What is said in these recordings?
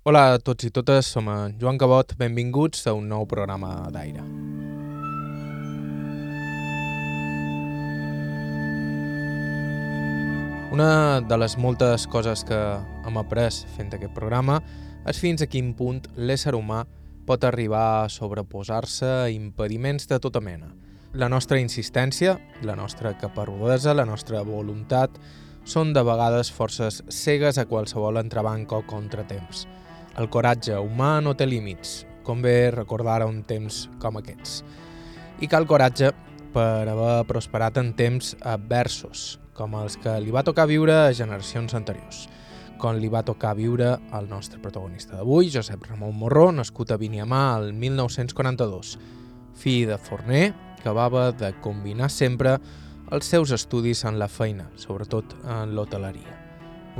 Hola a tots i totes, som en Joan Cabot, benvinguts a un nou programa d'aire. Una de les moltes coses que hem après fent aquest programa és fins a quin punt l'ésser humà pot arribar a sobreposar-se a impediments de tota mena. La nostra insistència, la nostra caparrodesa, la nostra voluntat són de vegades forces cegues a qualsevol entrebanc o contratemps. El coratge humà no té límits, com bé recordar un temps com aquests. I cal coratge per haver prosperat en temps adversos, com els que li va tocar viure a generacions anteriors, com li va tocar viure al nostre protagonista d'avui, Josep Ramon Morró, nascut a Viniamà el 1942, fill de forner que va de combinar sempre els seus estudis en la feina, sobretot en l'hoteleria.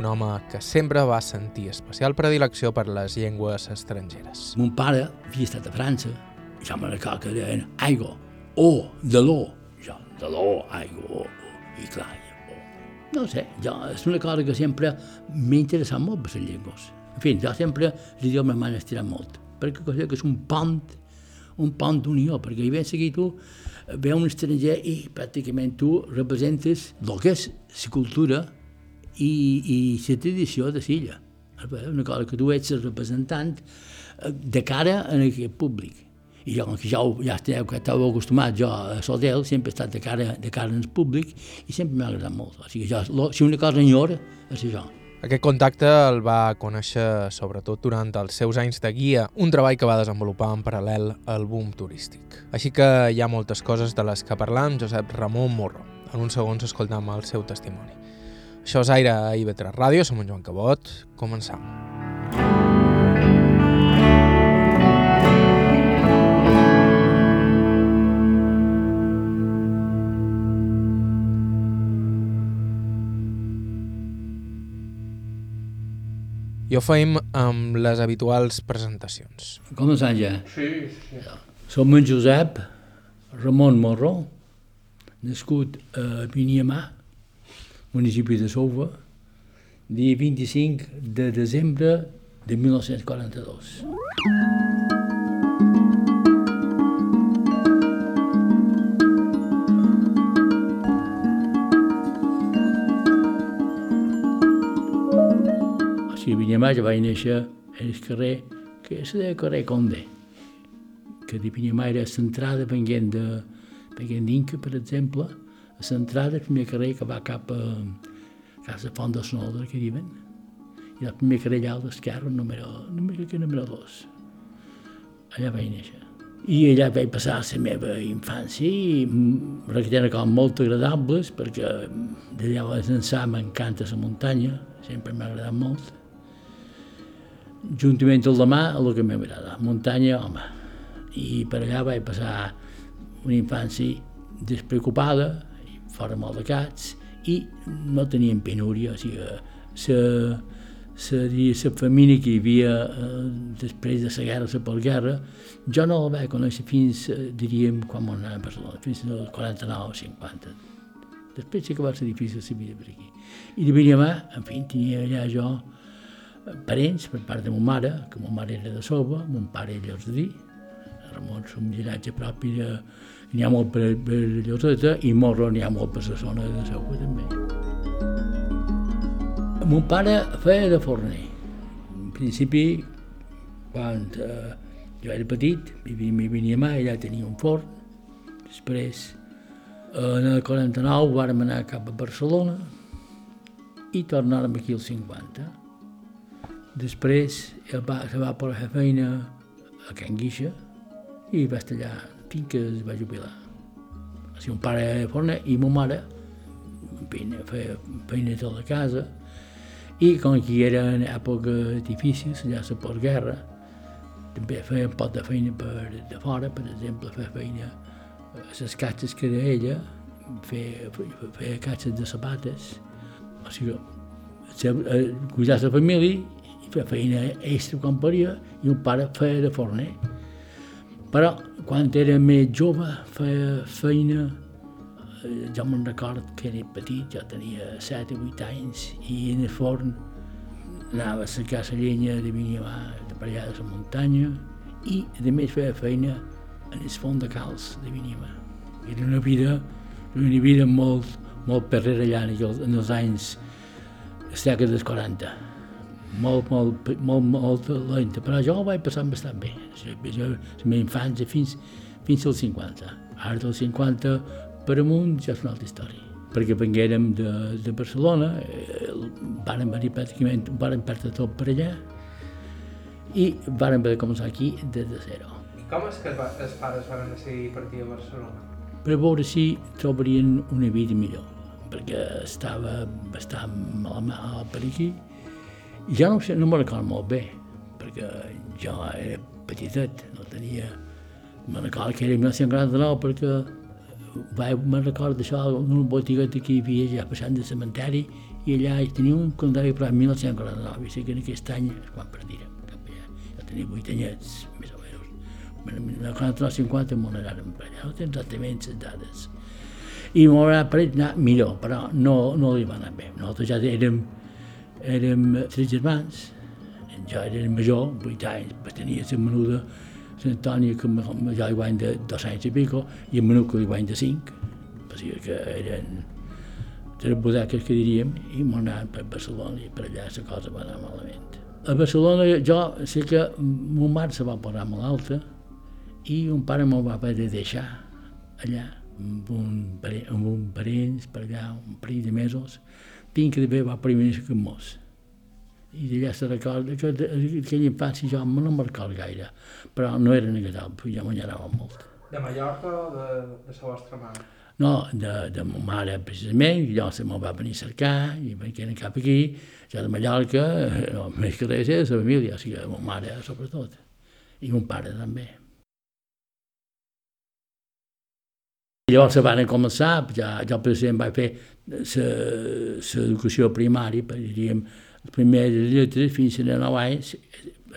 Un home que sempre va sentir especial predilecció per les llengües estrangeres. Mon pare havia estat a França, ja me recordo que deien aigua, o, de l'o, jo, de l'o, aigua, o, i clar, no sé, jo, és una cosa que sempre m'ha interessat molt per les llengües. En fi, jo sempre l'idioma m'han estirat molt, perquè cosa que és un pont, un pont d'unió, perquè hi ben seguit tu ve un estranger i pràcticament tu representes el que és la cultura i, i la tradició de l'illa. Una cosa que tu ets el representant de cara a aquest públic. I jo, que ja, ja estava, que estava acostumat jo a l'hotel, sempre he estat de cara, de cara en públic i sempre m'ha agradat molt. O sigui, jo, lo, si una cosa enyora, és això. Aquest contacte el va conèixer sobretot durant els seus anys de guia, un treball que va desenvolupar en paral·lel al boom turístic. Així que hi ha moltes coses de les que parlar amb Josep Ramon Morro. En uns segons escoltam el seu testimoni. Això és Aire a IB3 Ràdio, som en Joan Cabot. Començam. I ho feim amb les habituals presentacions. Començant ja. Sí, sí. Som en Josep Ramon Morro, nascut a Viniamà, municipi de Souva, dia 25 de desembre de 1942. O sigui, a Viniamà ja vaig néixer en el carrer que se deia carrer Conde, que de Viniamà era centrada venint de venint d'Inca, per exemple, a centrada el primer carrer que va cap a Casa Font de Sonolda, que diuen, i el primer carrer allà a l'esquerra, número, número, que número dos. Allà vaig néixer. I allà vaig passar la meva infància i recordo com molt agradables perquè d'allà vaig ençà m'encanta la muntanya, sempre m'ha agradat molt. Juntament al demà, el que m'agrada, muntanya, home. I per allà vaig passar una infància despreocupada, fora molt de cats, i no teníem penúria, o sigui, la, la família que hi havia eh, després de la guerra, la postguerra, jo no la vaig conèixer fins, eh, diríem, quan vam anar a Barcelona, fins al 49 o 50. Després sí que va ser difícil la vida per aquí. I de Viniamà, en fi, tenia allà jo parents per part de ma mare, que ma mare era de Sova, mon pare era llosdí, Ramon som giratge propi de... N'hi ha molt per, per Lloseta i Morro n'hi ha molt per la zona de Sova també. Mon pare feia de forner. En principi, quan eh, jo era petit, vivia, venia mà, ella tenia un forn. Després, en el 49, vàrem anar cap a Barcelona i tornàrem aquí al 50. Després va, se va per fer feina a Can Guixa i va estar allà fins que es va jubilar. O sigui, un pare forner i ma mare feina, feia feina de la casa i com que era en època difícil, ja la postguerra, també feia un pot de feina per de fora, per exemple, feia feina a les caixes que era ella, feia, feia, caixes de sabates, o sigui, cuidar la família i fer feina extra quan podia i un pare feia de forner. Però quan era més jove feia feina, jo me'n record que era petit, jo tenia 7 o 8 anys, i en el forn anava a cercar la llenya de Vinimà, de per allà de la muntanya, i a més feia feina en el fons de calç de Vinimà. Era una vida, una vida molt, molt perrera allà en els, anys, les dècades 40. Molt, molt, molt, molt lenta, però jo ho vaig passar bastant bé. Jo, la meva infància fins, fins als 50. Ara dels 50 per amunt ja és una altra història perquè venguérem de, de Barcelona, eh, vàrem venir pràcticament, vàrem perdre tot per allà, i vàrem haver de començar aquí des de zero. I com és que els pares van decidir partir a Barcelona? Per veure si trobarien una vida millor, perquè estava bastant mal, mal per aquí. Ja no, no me'n recordo molt bé, perquè jo era petitet, no tenia... Me'n recordo que era 1949 perquè vaig, me'n recordo d'això, una botigueta que hi havia ja passant del cementeri i allà hi tenia un calendari però en 1949, i sé que en aquest any és quan partirem tenia vuit anyets, més o menys. En el 50 m'ho anàrem per allà, no tens exactament les dades. I m'ho ha paret anar millor, però no, no li va anar bé. Nosaltres ja érem, érem tres germans, jo era el major, vuit anys, però tenia la menuda, l'Antònia, que ja li guany de dos anys i pico, i el menut que li guany de cinc, o sigui que eren tres bodeques que diríem, i m'ho anàvem per Barcelona i per allà la cosa va anar malament. A Barcelona jo sé que mon mare se va posar malalta i un pare me'l va haver de deixar allà amb un, amb un parents per allà, un parell de mesos, tinc que d'haver va primer que mos. I d'allà se recorda que aquella infància jo no me'n recordo gaire, però no era negatiu, ja m'enyorava molt. De Mallorca o de, de la vostra mare? No, de, de ma mare, precisament, jo se me'l va venir a cercar i venien cap aquí, ja de Mallorca, eh, no, més que res és la família, o sigui, ma mare sobretot, i mon pare també. I llavors se van començar, ja, jo precisament vaig fer l'educació primària, per diríem, les primeres lletres fins a 9 anys,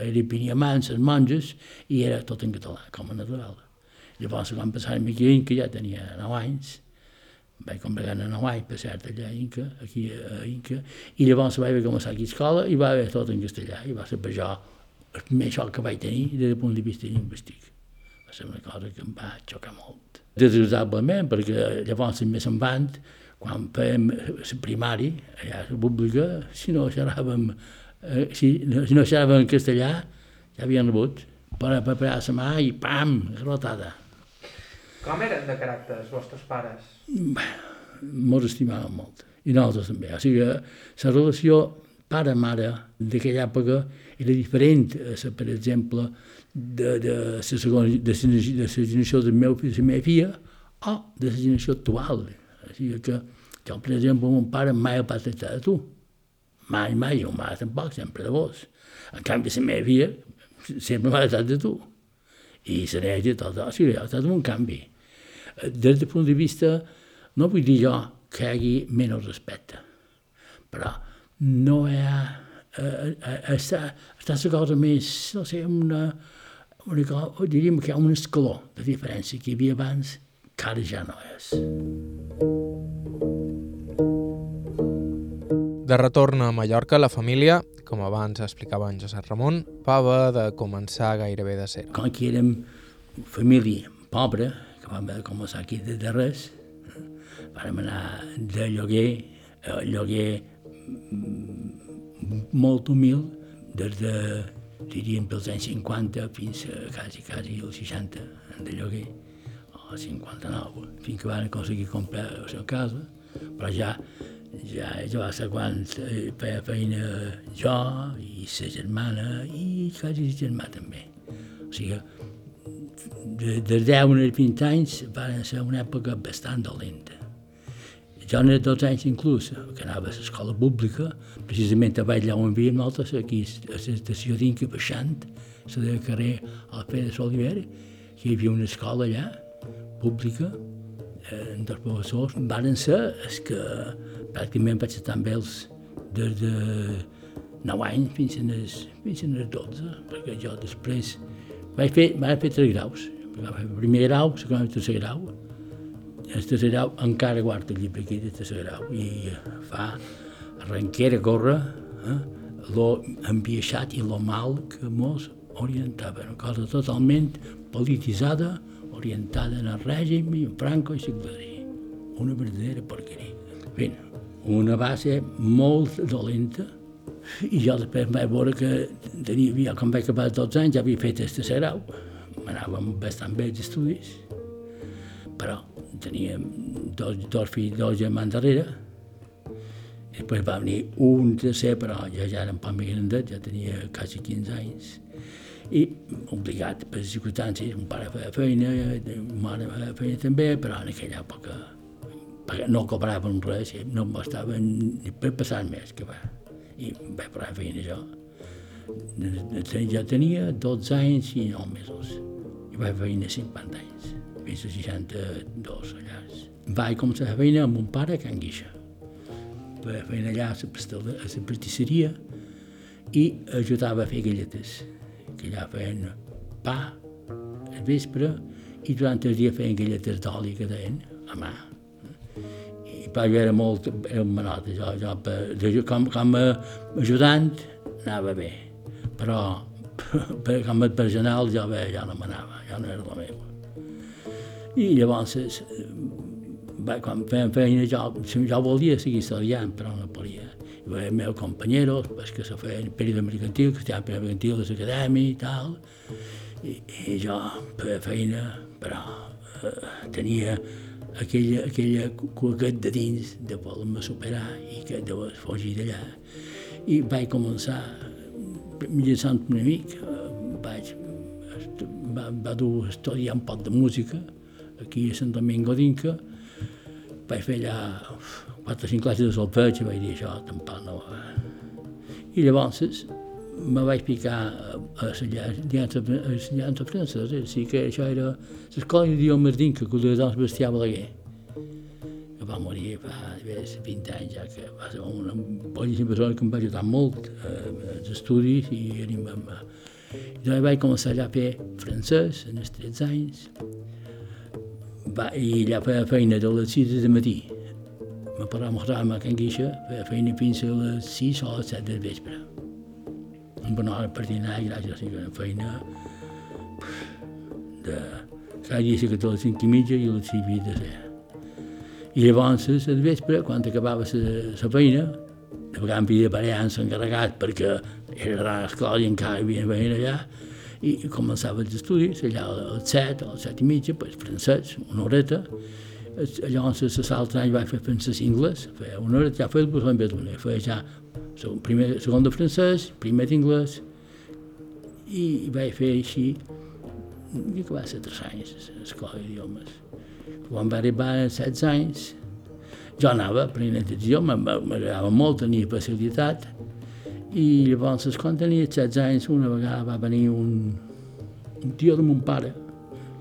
era Piniamans, les monges, i era tot en català, com a natural. Llavors, quan passàvem aquí, que ja tenia 9 anys, vaig congregar a Hawaii, per cert, allà a Inca, aquí a Inca, i llavors vaig començar aquí a escola i va haver tot en castellà, i va ser per jo el primer xoc que vaig tenir des del punt de vista lingüístic. Va ser una cosa que em va xocar molt. Desagradablement, perquè llavors més endavant, quan fèiem la primària, allà a la pública, si no xerràvem, eh, si, no, si no xerràvem en castellà, ja havien rebut per preparar la mà i pam, rotada. Com eren de caràcter els vostres pares? Mos estimàvem molt. I nosaltres també. O sigui, la relació pare-mare d'aquella època era diferent, per exemple, de, de, la segona, de, la, de la generació del meu i la meva filla o de la generació actual. O sigui que jo, per exemple, mon pare mai el va tractar de tu. Mai, mai, jo mare tampoc, sempre de vos. En canvi, la meva filla sempre m'ha tractat de tu. I la neta, tot, o sigui, ha estat un canvi des del punt de vista, no vull dir jo que hi hagi menys respecte, però no hi ha... Eh, eh, està, està la cosa més, no sé, una, una diríem que hi ha un escaló de diferència que hi havia abans que ara ja no és. De retorn a Mallorca, la família, com abans explicava en Josep Ramon, va haver de començar gairebé de zero. Com que érem família pobra, que vam haver de començar aquí des de res. Vam anar de lloguer, a lloguer mm, molt humil, des de, diríem, pels anys 50 fins a quasi, quasi els 60 de lloguer, o 59, fins que van aconseguir comprar la seva casa, però ja ja, jo va ser quan feia feina jo i sa germana i quasi la germà també. O sigui, de, de 10 a 20 anys va ser una època bastant dolenta. Jo en els 12 anys inclús, que anava a l'escola pública, precisament a allà on vivíem nosaltres, aquí a l'estació d'Inca baixant, a del carrer Alfredo Solivera, que hi havia una escola allà, pública, eh, dos professors, van ser els que pràcticament vaig estar amb ells des de 9 anys fins a les, fins a les 12, perquè jo després vaig fer, vaig fer tres graus. El primer grau, segon i tercer grau. El tercer encara guarda el llibre aquí de tercer i fa arrenquera, corre, eh? lo ambieixat i lo mal que mos orientava. Una cosa totalment polititzada, orientada en el règim en Franco i Siglarí. Una verdadera porqueria. Bé, una base molt dolenta, i jo després vaig veure que tenia, ja, quan vaig acabar 12 anys, ja havia fet el tercer grau. M'anàvem bastant bé els estudis, però teníem dos, dos fills, dos germans darrere. I després va venir un tercer, però jo ja era un poc més grandet, ja tenia quasi 15 anys. I obligat per circumstàncies, un pare feia feina, una mare feia feina també, però en aquella època perquè no cobraven res, no m'estaven ni per passar més que va i vaig parar feina jo. Ja tenia 12 anys i 9 mesos i vaig feina 50 anys, fins a 62 allà. Vaig començar a feina amb un pare a Can Guixa. Vaig feina allà a la, a la pastisseria i ajudava a fer galletes, que allà feien pa al vespre i durant el dia feien galletes d'oli que deien a mà però jo era molt, era un jo, jo, jo com, com a ajudant anava bé, però per, com a personal jo bé, ja no m'anava, ja no era la meva. I llavors, bé, quan fèiem feina, jo, jo volia seguir estudiant, però no podia. I bé, els meus companyeros, pues, que se feien període mercantil, que estaven període mercantil de l'acadèmia i tal, i, i jo, per feina, però eh, tenia aquella, aquella coquet de dins de voler-me superar i que de fugir d'allà. I vaig començar, mitjançant un amic, vaig, va, va dur a estudiar un poc de música aquí a Sant Domingo d'Inca, vaig fer allà quatre o cinc classes de solfeig i vaig dir això tampoc no. I llavors me vaig picar a l'ensenyança francesa, o sigui que això era l'escola d'idiomes d'Inca, que de Bestià Balaguer, que va morir fa 20 anys ja, que va ser una boníssima persona que em va ajudar molt eh, als estudis i animem a... I doncs vaig començar allà a fer francès en els 13 anys i allà feia feina de les 6 de matí. Me parava amb a Can Guixa, feia feina fins a les 6 o les 7 del vespre amb una hora per dinar gràcies a una feina de cada dia a les cinc i mitja i a les sis de ser. I llavors, al vespre, quan acabava la feina, de vegades em havia parellant encarregat perquè era a l'escola i encara hi havia feina allà, i començava els estudis, allà a les set, a les set i mitja, pues, francès, una horeta, llavors a l'altre any vaig fer francès anglès, feia una hora, ja feia el vez d'una, feia ja segon, primer, segon de francès, primer d'inglès, i vaig fer així, i que va ser tres anys, a l'escola d'idiomes. Quan va arribar a 16 anys, jo anava aprenent idioma, m'agradava molt, tenia facilitat, i llavors, quan tenia 16 anys, una vegada va venir un, un tio de mon pare,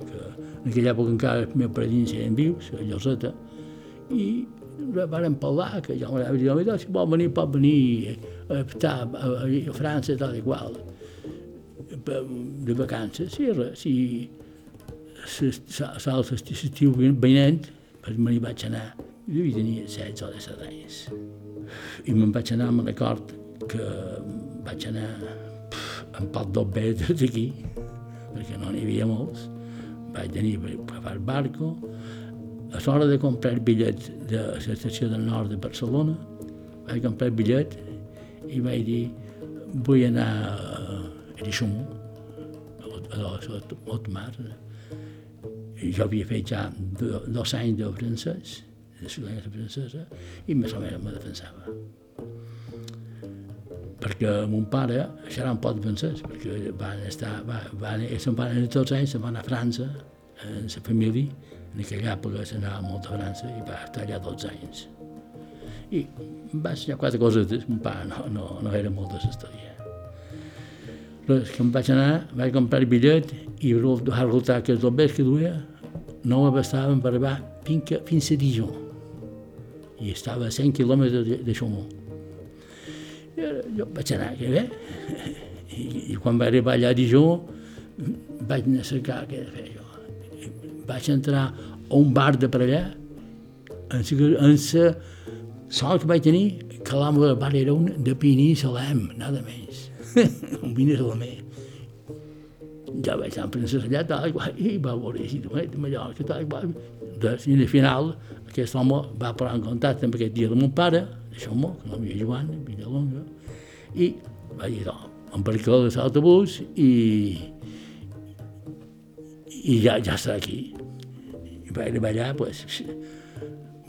que en aquella època encara els meus paredins eren vius, a Lloseta, i varen parlar, que jo m'anava dir, si vol venir, pot venir a, a, a, a França, tal i qual, de vacances, si, si sols l'estiu venent, pues me n'hi vaig anar. Jo hi tenia 16 o 17 anys. I me'n vaig anar, amb record que vaig anar en poc dos metres d'aquí, perquè no n'hi havia molts. Vaig tenir per el barco, a l'hora de comprar bitllets de l'estació del nord de Barcelona, vaig comprar bitllet i vaig dir vull anar a Erixumú, a Otmar. Jo havia fet ja dos anys de francès, de ciutadania francesa, i més o menys me defensava. Perquè mon pare xerrava un poc de francès, perquè van estar, van, van, se'n van anar tots anys, se'n van a França, en la família, en aquella època s'anava molt a França i va estar allà 12 anys. I va ensenyar quatre cosetes, mon pare no, no, no era molt de l'història. Però que em vaig anar, vaig comprar el bitllet i va resultar que els bombers que duia no m'abastaven per arribar fins, fins a Dijon. I estava a 100 quilòmetres de, de Chaumont. I jo vaig anar, que bé, i, i quan vaig arribar allà a Dijon vaig anar a cercar què fer jo vaig entrar a un bar de per allà, en la, sort que vaig tenir, que l'amo del bar era un de Pini Salem, nada més. un viner salamé. Ja vaig anar a Francesc allà, tal, i va veure si de Mallorca, tal, i i al final aquest home va posar en contacte amb aquest dia de mon pare, això home, que no havia Joan, Villalonga, i va dir, no, em perquè de l'autobús i, i ja, ja està aquí. I va arribar allà, pues,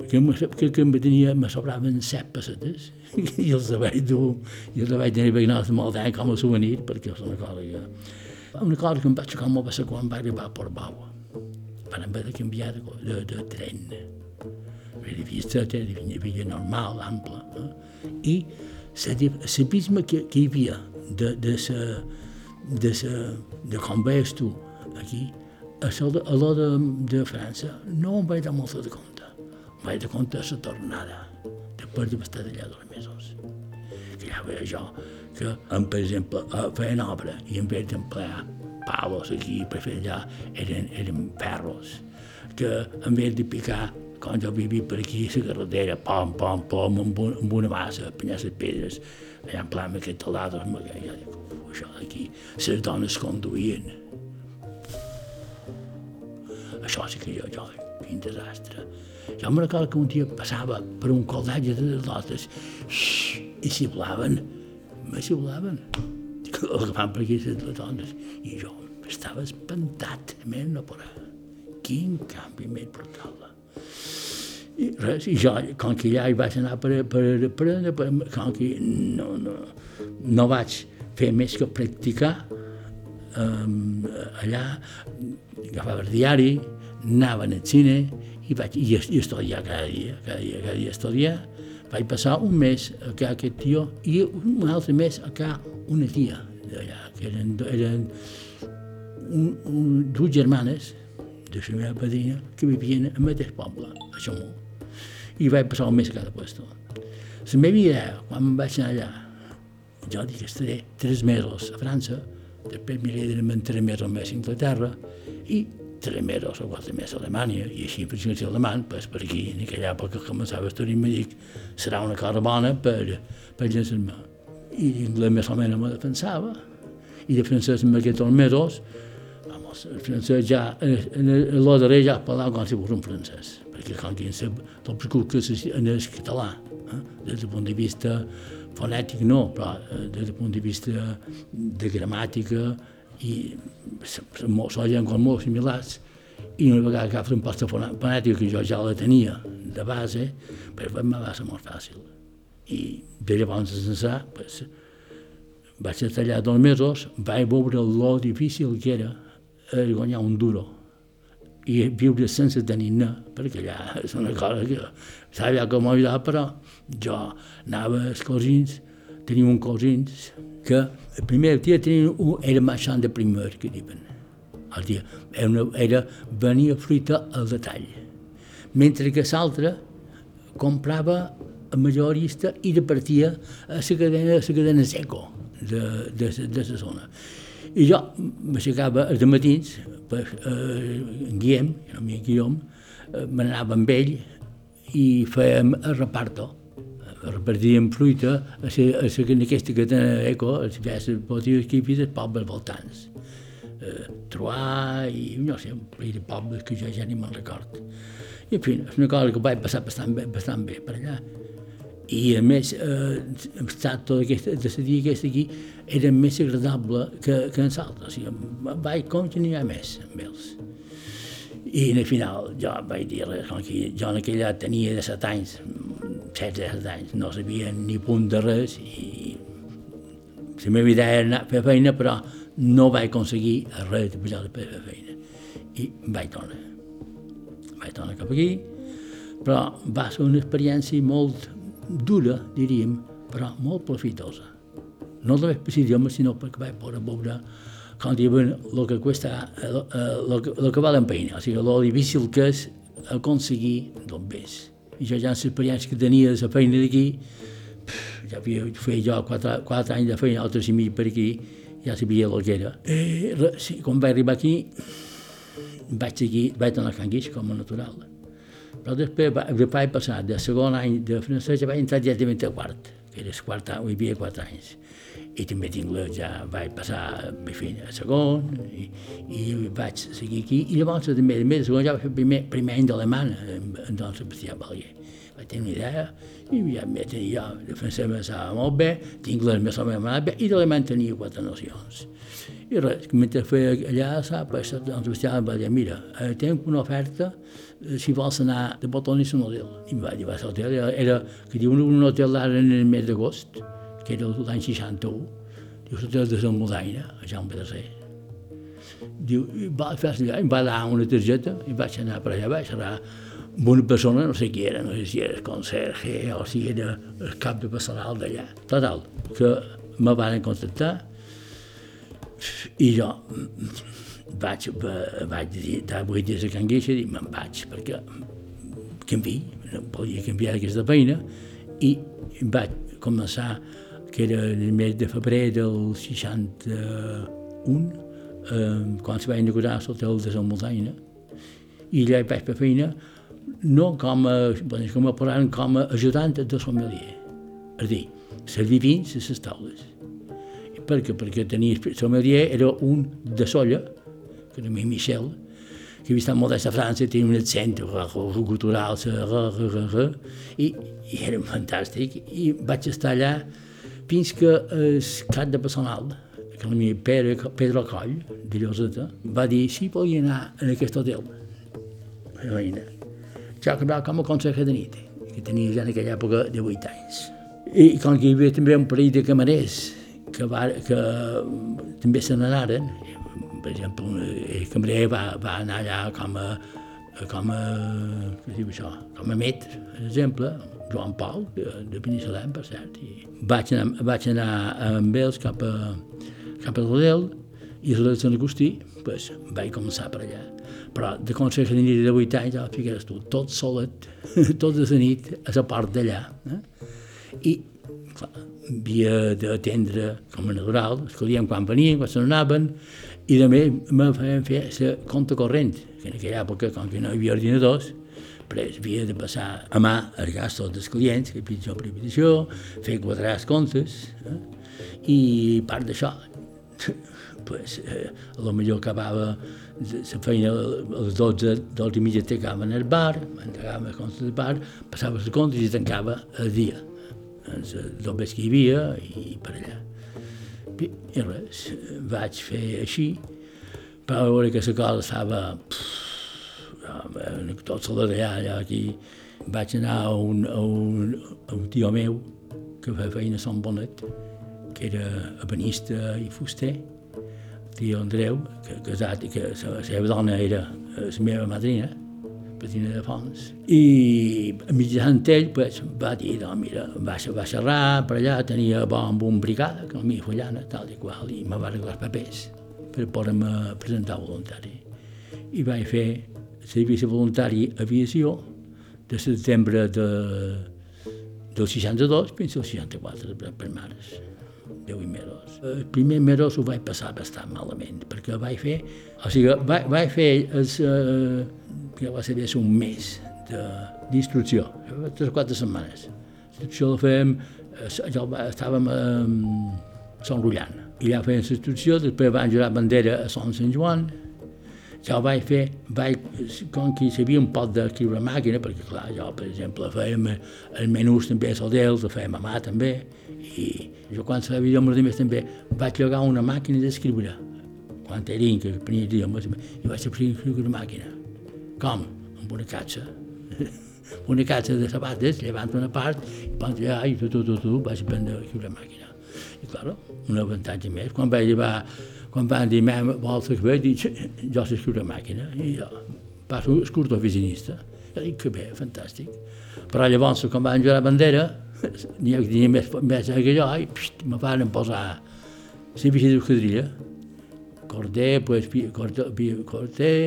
que, que, que em tenia, me sobraven set pessetes i els vaig dur, i els vaig tenir veïnals de molt d'any com a souvenir, perquè és una cosa que... Una cosa que em vaig xocar molt va ser quan va arribar a Portbou. Van haver de canviar de, de, de tren. Era vista, era via normal, ampla. Eh? I l'abisme que, que hi havia de, de, sa, de, sa, de com veies tu aquí, a l'hora de, de França no em vaig dar molt de compte. Vaig de compte a la tornada, després de estar allà dos mesos. Que ja veia jo que, en, per exemple, feien obra i en vez d'emplear palos aquí per fer allà eren, eren perros, que en vez de picar quan jo vivia per aquí, la carretera, pom, pom, pom, amb, un, amb una massa, penyar les pedres, allà en pla amb aquest taladros, ja dic, això d'aquí, les dones conduïen. Això sí que jo, jo, quin desastre. Jo em recordo que un dia passava per un coldatge de dotes i xiblaven, me que fan per aquí les dones. I jo estava espantat, més no per Quin canvi més brutal. I res, i jo, com que ja hi vaig anar per, per aprendre, per, com que no, no, no vaig fer més que practicar, um, allà agafava el diari, anava al cine i vaig i, i estudiar cada dia, cada dia, cada dia estudiar. Vaig passar un mes a casa aquest tio i un altre mes a casa una tia d'allà, que eren, eren un, un, dues germanes de la meva padrina que vivien al mateix poble, a Xamó. I vaig passar un mes a cada puesto. La meva idea, quan em vaig anar allà, jo dic que estaré tres mesos a França, després m'he d'anar tres mesos més a Inglaterra, i tres mesos o quatre mesos a Alemanya, i així per si alemany, pues, per aquí, en aquella època que començava a estudiar, me dic, serà una cosa bona per, per llançar-me. I l'inglès més o menys me defensava, i de francès en aquests mesos, vamos, el francès ja, en el darrer ja parlava com si fos un francès, perquè com que sap tot que és en el català, eh? des del punt de vista fonètic no, però eh, des del punt de vista de gramàtica, i són llengües molt similars i una vegada que agafes un fonètica que jo ja la tenia de base, pues, me va ser molt fàcil. I de llavors ençà, pues, vaig estar allà dos mesos, vaig veure lo difícil que era guanyar un duro i viure sense tenir ne, perquè allà és una cosa que sabia com ajudar, però jo anava als cosins, tenia un cosins que el primer dia tenia un, era marxant de primer, que diuen. El dia era, una, era venia fruita al detall. Mentre que l'altre comprava a majorista i repartia a la cadena, a la cadena seco de, de, de la zona. I jo m'aixecava els matins, per, eh, en Guillem, el meu Guillem, eh, m'anava amb ell i fèiem el reparto repartíem fruita a, ser, a ser, en aquesta cadena eco, a les botigues que hi havia dels pobles voltants. Eh, Troar i no sé, un parell de pobles que jo ja ni me'n record. I, en fi, és una cosa que vaig passar bastant bé, bastant bé per allà. I, a més, eh, hem estat tot aquest, de la dia aquesta aquí, era més agradable que, que en l'altre. O sigui, vaig continuar més amb ells. I al final jo vaig dir, com que jo en aquella tenia de set anys, 16 anys, no sabia ni punt de res i la meva idea era anar a fer feina, però no vaig aconseguir res de pujar per fer feina. I vaig tornar. Vaig tornar cap aquí, però va ser una experiència molt dura, diríem, però molt profitosa. No només per l'idioma, sinó perquè vaig poder veure com diuen el que cuesta, el, el, el que val la pena, o sigui, el difícil que és aconseguir d'on ves i jo ja en l'experiència que tenia de la feina d'aquí, ja havia fet jo quatre, quatre anys de feina, altres i mig per aquí, ja sabia el que era. Eh, quan vaig arribar aquí, vaig seguir, vaig anar a Can Guix com a natural. Però després va, vaig passar de segon any de francès ja vaig entrar directament a quart, que era el quart any, hi havia quatre anys. I també tinc ja vaig passar fi, a segon i, i vaig seguir aquí. I llavors també, també de segon ja vaig fer primer, primer any d'alemany en Don Sebastià Balier. Vaig tenir una idea i ja m'he tenir jo, de francès me sabia molt bé, d'inglès me sabia molt bé i d'alemany tenia quatre nocions. I res, mentre feia allà, sap, Don Sebastià va dir, mira, eh, tinc una oferta si vols anar de Botonis a un hotel. I va dir, va ser hotel, era, era que diuen un hotel ara en el mes d'agost, que era l'any 61, diu, l'hotel de Sant Modaina, a Jaume III. Diu, va fer allà, em va dar una targeta i vaig anar per allà, vaig anar amb una persona, no sé qui era, no sé si era el conserge o si era el cap de personal d'allà. Total, que me van contactar i jo vaig, vaig dir, vull dir a Can Gueixa, i me'n vaig, perquè canvi, no podia canviar aquesta feina, i vaig començar, que era el mes de febrer del 61, eh, quan se va inaugurar l'hotel de Sant Moldaina, i allà vaig fer feina, no com a, bueno, com a parlant, com a ajudant de sommelier. És a dir, servir vins a les taules. perquè, perquè tenia sommelier era un de solla, mi Michel, que havia estat molt a França, tenia un accent cultural, i, i era fantàstic. I vaig estar allà fins que el cap de personal, que meu Pere, Pedro Coll, de Lloseta, va dir si volia anar en aquest hotel. Veïna. Jo que com a conseller de nit, que tenia ja en aquella època de 8 anys. I com que hi havia també un parell de camarers que, va, que també se n'anaren, per exemple, el cambrer va, va anar allà com a, com a, què diu això, com a metre, per exemple, Joan Pau, de, de Binissalem, per cert. I vaig, anar, vaig anar amb ells cap a, cap a l'Odel i a de Sant Agustí, pues, vaig començar per allà. Però de conseller de nit de 8 anys, ja figueres tu, tot solet, tot de la nit, a la part d'allà. Eh? I, clar, havia d'atendre com a natural, escollíem quan venien, quan se n'anaven, i també me feien fer la compte corrent, que en aquella època, com que no hi havia ordinadors, però havia de passar a mà els gastos dels clients, que pitjor privatització, fer quadrar els comptes, eh? i part d'això, pues, eh, a lo millor acabava la feina a les 12, 12 i mitja tancava en el bar, entregava els comptes del bar, passava els comptes i tancava el dia, els dobles que hi havia i per allà. I res, vaig fer així, per veure que la cosa estava... Pff, tot se d'allà, allà aquí. Vaig anar a un, a, un, a un tio meu que feia feina a Sant Bonet, que era ebenista i fuster, el tio Andreu, que casat i que la seva dona era la meva madrina, Patina de Fons. I mitjançant ell pues, va dir, no, mira, va, va xerrar per allà, tenia bo amb un brigada, que mi follana, tal i qual, i me va arreglar els papers per poder-me presentar voluntari. I vaig fer servici voluntari aviació de setembre de, del 62 fins al 64 per, per mares. 10 mesos. El primer mesos ho vaig passar bastant malament, perquè vaig fer, o sigui, vaig, vaig fer els, eh, que va ser un mes d'instrucció, tres o quatre setmanes. L'instrucció la fèiem, allò estàvem a Sant Rullant, i allà fèiem l'instrucció, després van jurar bandera a Sant Sant Joan, jo vaig fer, vaig, com que sabia un poc d'escriure a màquina, perquè clar, jo, per exemple, fèiem els menús també a Sodels, el fèiem a mà també, i jo quan sabia idiomes més també vaig llogar una màquina d'escriure, quan era que prenia idiomes, i vaig escriure una màquina. Com? Amb una catxa. una catxa de sabates, llevant una part, i quan ja, i tu, tu, tu, tu, vaig prendre aquí una màquina. I, clar, un avantatge més. Quan vaig llevar, quan van dir, mem, vols escriure, dic, jo sé escriure màquina, i jo passo escurt oficinista. I dic, que bé, fantàstic. Però llavors, quan van la bandera, n'hi havia més, més que jo, i pst, me van posar la bici d'esquadrilla. Corder, pues, corder, corder,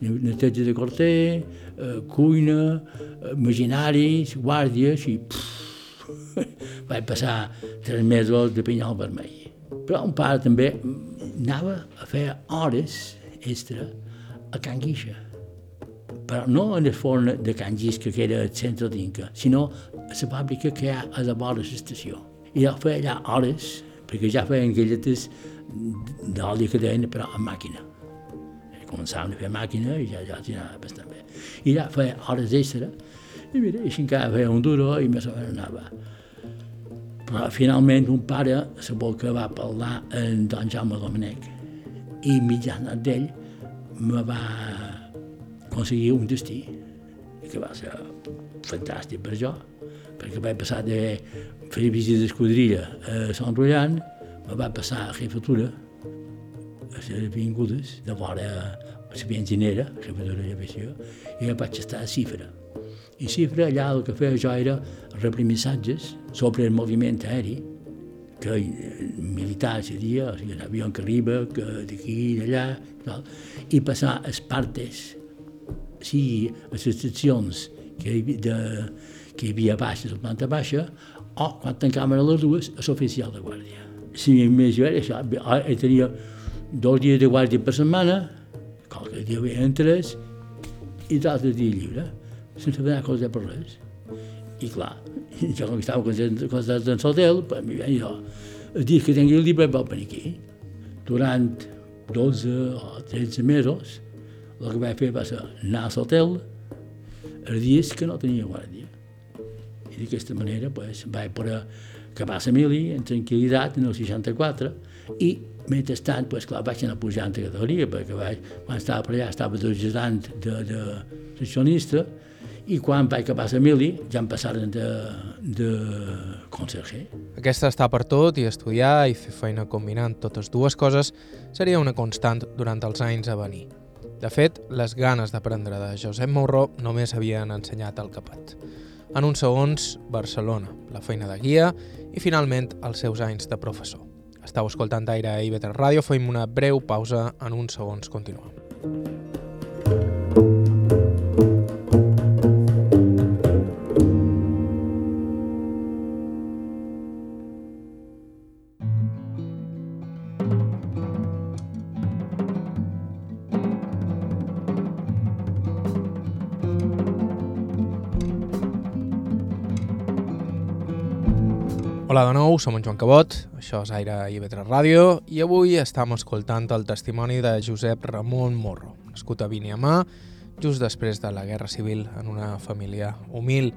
neteja de corter, eh, cuina, eh, imaginaris, guàrdies i pff, vaig passar tres mesos de pinyol vermell. Però un pare també anava a fer hores extra a Can Guixa però no en el forn de Can Gisca, que era el centre d'Inca, sinó a la fàbrica que hi ha a la vora de l'estació. I jo feia allà hores, perquè ja feien galletes d'oli que deien, però amb màquina. I començàvem a fer màquina i ja, ja tirava bastant bé. I ja feia hores extra, i mira, així encara feia un duro i més o menys anava. Però finalment un pare se vol que va parlar amb don Jaume Domènech i mitjanat d'ell me va aconseguir un destí que va ser fantàstic per jo, perquè vaig passar de fer visita d'escudrilla a Sant Rotllant, me va passar a jefatura, a les vingudes, de vora a la benzinera, jefatura de aviació, i vaig estar a Cifra. I Cifra, allà el que feia jo era rebre missatges sobre el moviment aeri, que militar seria, o sigui, l'avió que arriba, que d'aquí i d'allà, i passar els partes sigui les seccions que hi, de, que hi havia baixa, a la planta baixa, o quan tancàvem a les dues, a l'oficial de guàrdia. Si més jo era això, jo tenia dos dies de guàrdia per setmana, qualque dia veien tres, i l'altre dia lliure, sense fer cosa per res. I clar, jo com estava constant en l'hotel, per mi, jo, el dia que tingui el llibre vaig venir aquí. Durant 12 o 13 mesos, el que vaig fer va ser anar a l'hotel els dies que no tenia guàrdia. I d'aquesta manera pues, vaig poder acabar la mili en tranquil·litat en el 64 i mentrestant, pues, clar, vaig anar pujant a categoria perquè vaig, quan estava per allà estava d'ajudant de, de seccionista i quan vaig acabar la mili ja em passaren de, de conserger. Aquesta està per tot i estudiar i fer feina combinant totes dues coses seria una constant durant els anys a venir. De fet, les ganes d'aprendre de Josep Mouró només havien ensenyat el capat. En uns segons, Barcelona, la feina de guia i finalment els seus anys de professor. Estau escoltant Aire a IB3 Ràdio, fem una breu pausa, en uns segons continuem. Hola de nou, som en Joan Cabot, això és Aire IB3 Ràdio i avui estem escoltant el testimoni de Josep Ramon Morro, nascut a Viniamà, just després de la Guerra Civil en una família humil.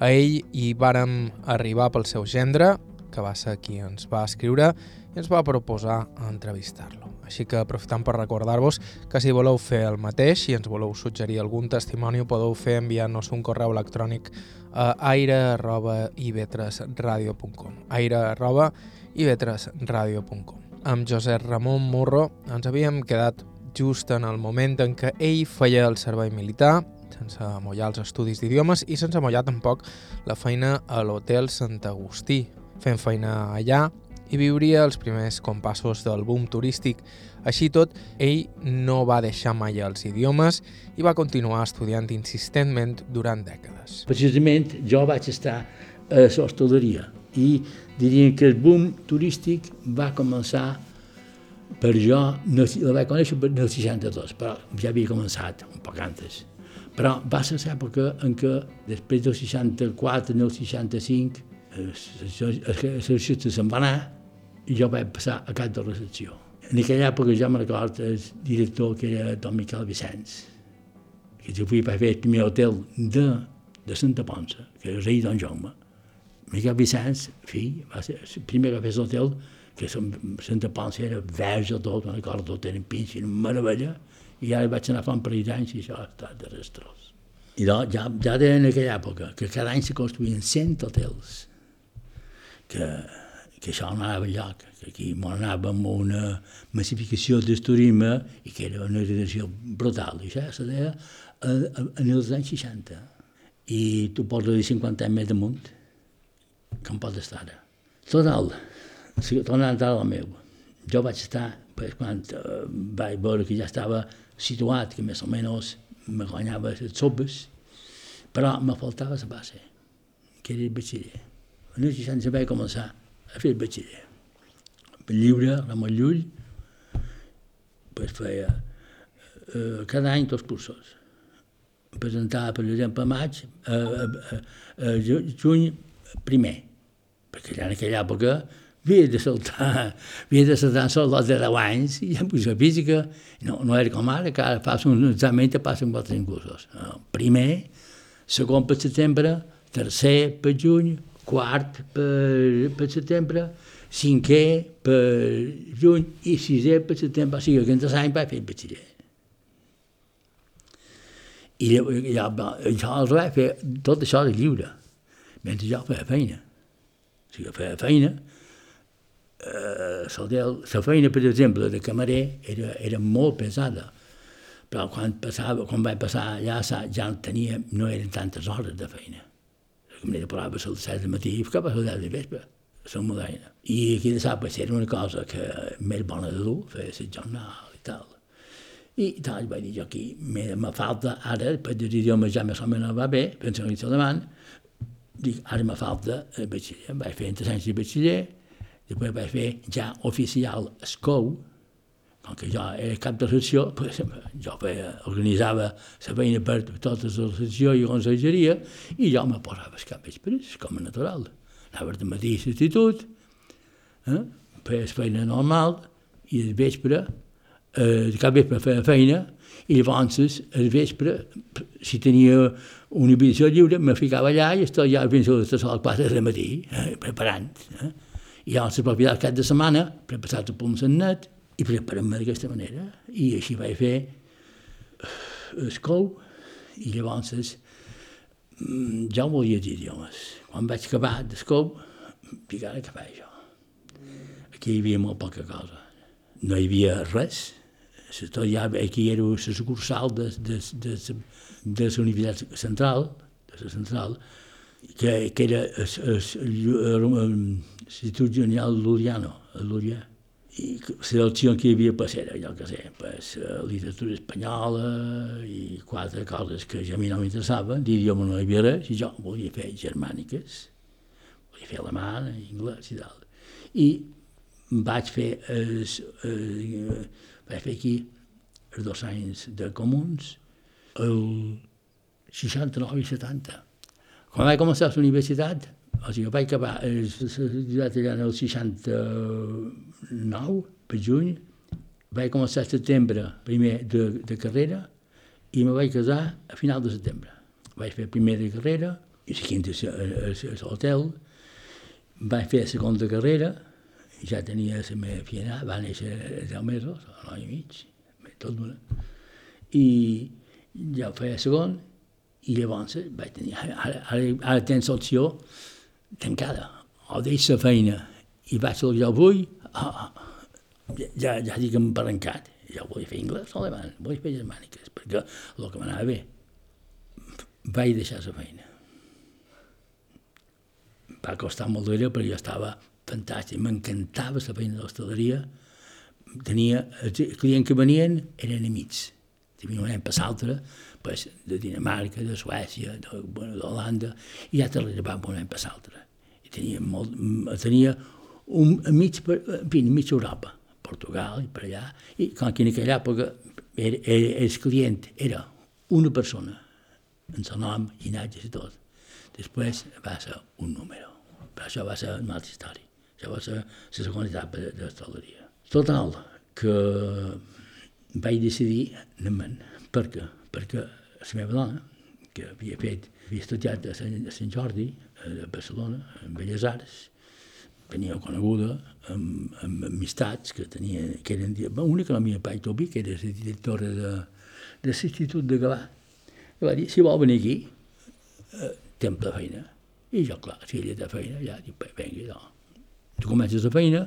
A ell hi vàrem arribar pel seu gendre, que va ser qui ens va escriure i ens va proposar entrevistar-lo. Així que aprofitant per recordar-vos que si voleu fer el mateix i ens voleu suggerir algun testimoni podeu fer enviant-nos un correu electrònic a aire.ivetresradio.com aire.ivetresradio.com Amb Josep Ramon Morro ens havíem quedat just en el moment en què ell feia el servei militar, sense amollar els estudis d'idiomes i sense amollar tampoc la feina a l'Hotel Sant Agustí, fent feina allà i viuria els primers compassos del boom turístic. Així tot, ell no va deixar mai els idiomes i va continuar estudiant insistentment durant dècades. Precisament jo vaig estar a l'hostaleria i diríem que el boom turístic va començar per jo, no, la vaig conèixer per el 62, però ja havia començat un poc antes. Però va ser l'època en què després del 64, en el 65, l'exèrcit se'n va anar i jo vaig passar a cap de recepció. En aquella època jo me record el director que era don Miquel Vicenç, que jo per fer el primer hotel de, de Santa Ponsa, que era el rei don Jaume. Miquel Vicenç, fill, va ser el primer que fes l'hotel, que Santa Ponsa era verge tot, me'n recordo, tot eren pins, era meravella, i ara vaig anar fa un parell d'anys i això ha estat desastrós. I doncs, ja, ja en aquella època, que cada any se construïen 100 hotels, que, que això anava enlloc, que aquí anàvem amb una massificació del turisme i que era una direcció brutal. Això se deia en els anys 60. I tu pots dir 50 anys més damunt, com pot estar ara. Total, tornant a la meu, jo vaig estar, pues, quan uh, vaig veure que ja estava situat, que més o menys me guanyava les sopes, però me faltava la base, que era el batxiller en el 60 vaig començar a fer el batxiller. Lliure, Ramon Llull, pues feia eh, cada any dos cursos. presentava, per exemple, a maig, a, a, a, a juny primer, perquè ja en aquella època havia de saltar, havia de saltar soldats de 10 anys, i en posició física no, no era com ara, que ara passa un examen i passen quatre cursos. No, primer, segon per setembre, tercer per juny, quart per, per setembre, cinquè per juny i sisè per setembre, o sigui que entre l'any vaig fer batxiller. I ja, ja, ja els vaig fer tot això de lliure, mentre jo feia feina. O sigui, feia feina, eh, la feina, per exemple, de camarer era, era molt pesada, però quan, passava, quan vaig passar allà ja no, tenia, no eren tantes hores de feina. La camarera parava a les 7 del matí i cap a les 10 de vespre, a la moderna. I aquí de sap era una cosa que més bona de dur, fer la jornal i tal. I tal, vaig dir jo aquí, me, me falta ara, per dir idiomes ja més o menys va bé, penso que alemany, dic, ara me falta el batxiller. Vaig fer entre anys de batxiller, després vaig fer ja oficial escou, com que jo era cap de secció, pues, jo feia, organitzava la feina per tota la secció i conselleria, i jo me posava el cap vespres, com a natural. Anava de matí a l'institut, eh? feia feina normal, i al vespre eh, cap vespre feia feina i llavors al vespre, si tenia una habitació lliure, me ficava allà i estava allà fins a les 4 de matí, eh, preparant. Eh? I llavors la cap de setmana, preparat el punt net i preparant-me d'aquesta manera. I així vaig fer el cou i llavors mm, ja ho volia dir idiomes. Quan vaig acabar d'escou, picava a cap jo. Aquí hi havia molt poca cosa. No hi havia res, ja, aquí era la sucursal de, de, de, de la Universitat Central, de la Central, que, que era l'Institut General Luriano, a i seleccions que hi havia per ser, allò que sé, pues, literatura espanyola i quatre coses que ja a mi no m'interessaven, d'idioma no hi havia res, i jo volia fer germàniques, volia fer alemana, anglès i tal. I vaig fer, es, es, vaig fer aquí els dos anys de comuns, el 69 i 70. Quan vaig començar a la universitat, o sigui, vaig acabar, es, es, ja el 60, 9 per juny, vaig començar a setembre primer de, de carrera i me vaig casar a final de setembre. Vaig fer primer de carrera, i la quinta a l'hotel, vaig fer la segona carrera, ja tenia la meva filla, va néixer 10 mesos, un any i mig, tot d'una, i ja feia segon, i llavors vaig tenir, ara, ara, ara tens l'opció tancada, o deixa la feina, i vaig al que jo vull, oh, ja, ja dic emparencat, ja vull fer anglès o alemany, vull fer germàniques, perquè el que m'anava bé, vaig deixar la feina. Va costar molt d'era perquè jo estava fantàstic, m'encantava la feina de l'hostaleria, tenia, els clients que venien eren amics, tenia un any per l'altre, pues, de Dinamarca, de Suècia, d'Holanda, i ja te l'arribava un any per l'altre. I tenia, molt, tenia un, mig, per, en fi, mig Europa, Portugal i per allà, i com que en aquella època era, era, el client era una persona, en el nom, llinatges i tot. Després va ser un número, però això va ser una altra història. Això va ser la segona etapa de, de l'hostaleria. Total, que vaig decidir anar-me'n. Per què? Perquè la meva dona, que havia fet, havia estudiat a Sant, a Sant Jordi, a Barcelona, en Belles Arts, tenia coneguda amb, amb amistats que tenia, que eren, una que la meva Tobi, que era la directora de, de l'Institut de Gavà, i va dir, si vol venir aquí, eh, temps de feina. I jo, clar, si ella té feina, ja dic, vengui, no tu comences la feina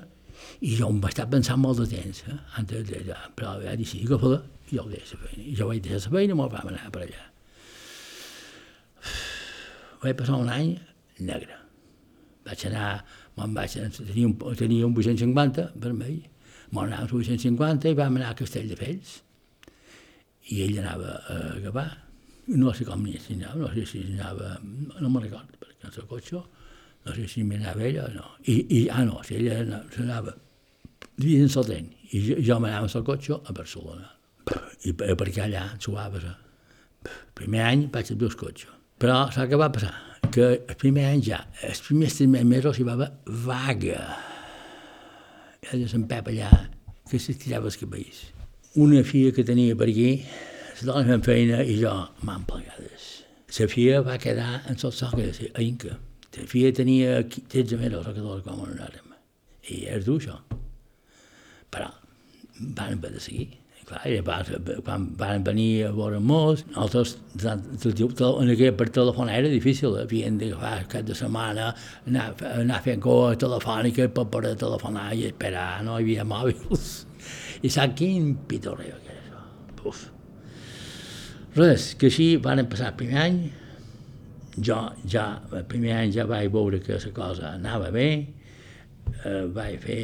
i jo em vaig estar pensant molt de temps, eh? antes de, de, però ja sí, agafa-la, i jo deixo la feina. I jo vaig deixar la feina i me'l vam anar per allà. Vaig passar un any negre. Vaig anar, me'n vaig tenia un, tenia un 850 vermell, me'n anava a 850 i vam anar a Castelldefels. I ell anava a Gavà, no sé com ni si anava, no sé si anava, no me'n recordo, perquè el cotxe, no sé si m'anava ella o no. I, i, ah, no, si ella s'anava dins el tren, i jo, jo m'anava al cotxe a Barcelona. I per, perquè allà suaves El primer any vaig a dos cotxes. Però saps què va passar? Que el primer any ja, els primers tres mesos hi va vaga. Hi havia Sant Pep allà, que s'estirava els cabells. Una filla que tenia per aquí, les dones fent feina i jo, m'han plegades. La filla va quedar en sol que a Inca. La filla tenia 13 mesos, o 14 com anàrem. I és dur, això. Però van haver de seguir. Clar, i llavors, quan van venir a veure molts, nosaltres, en aquella per telèfon era difícil, havien d'agafar cap de setmana, anar, anar fent coa telefònica per poder telefonar i esperar, no hi havia mòbils. I sap quin pitorreo que era això. Uf. Res, que així van passar el primer any, jo ja, el primer any ja vaig veure que la cosa anava bé, eh, vaig fer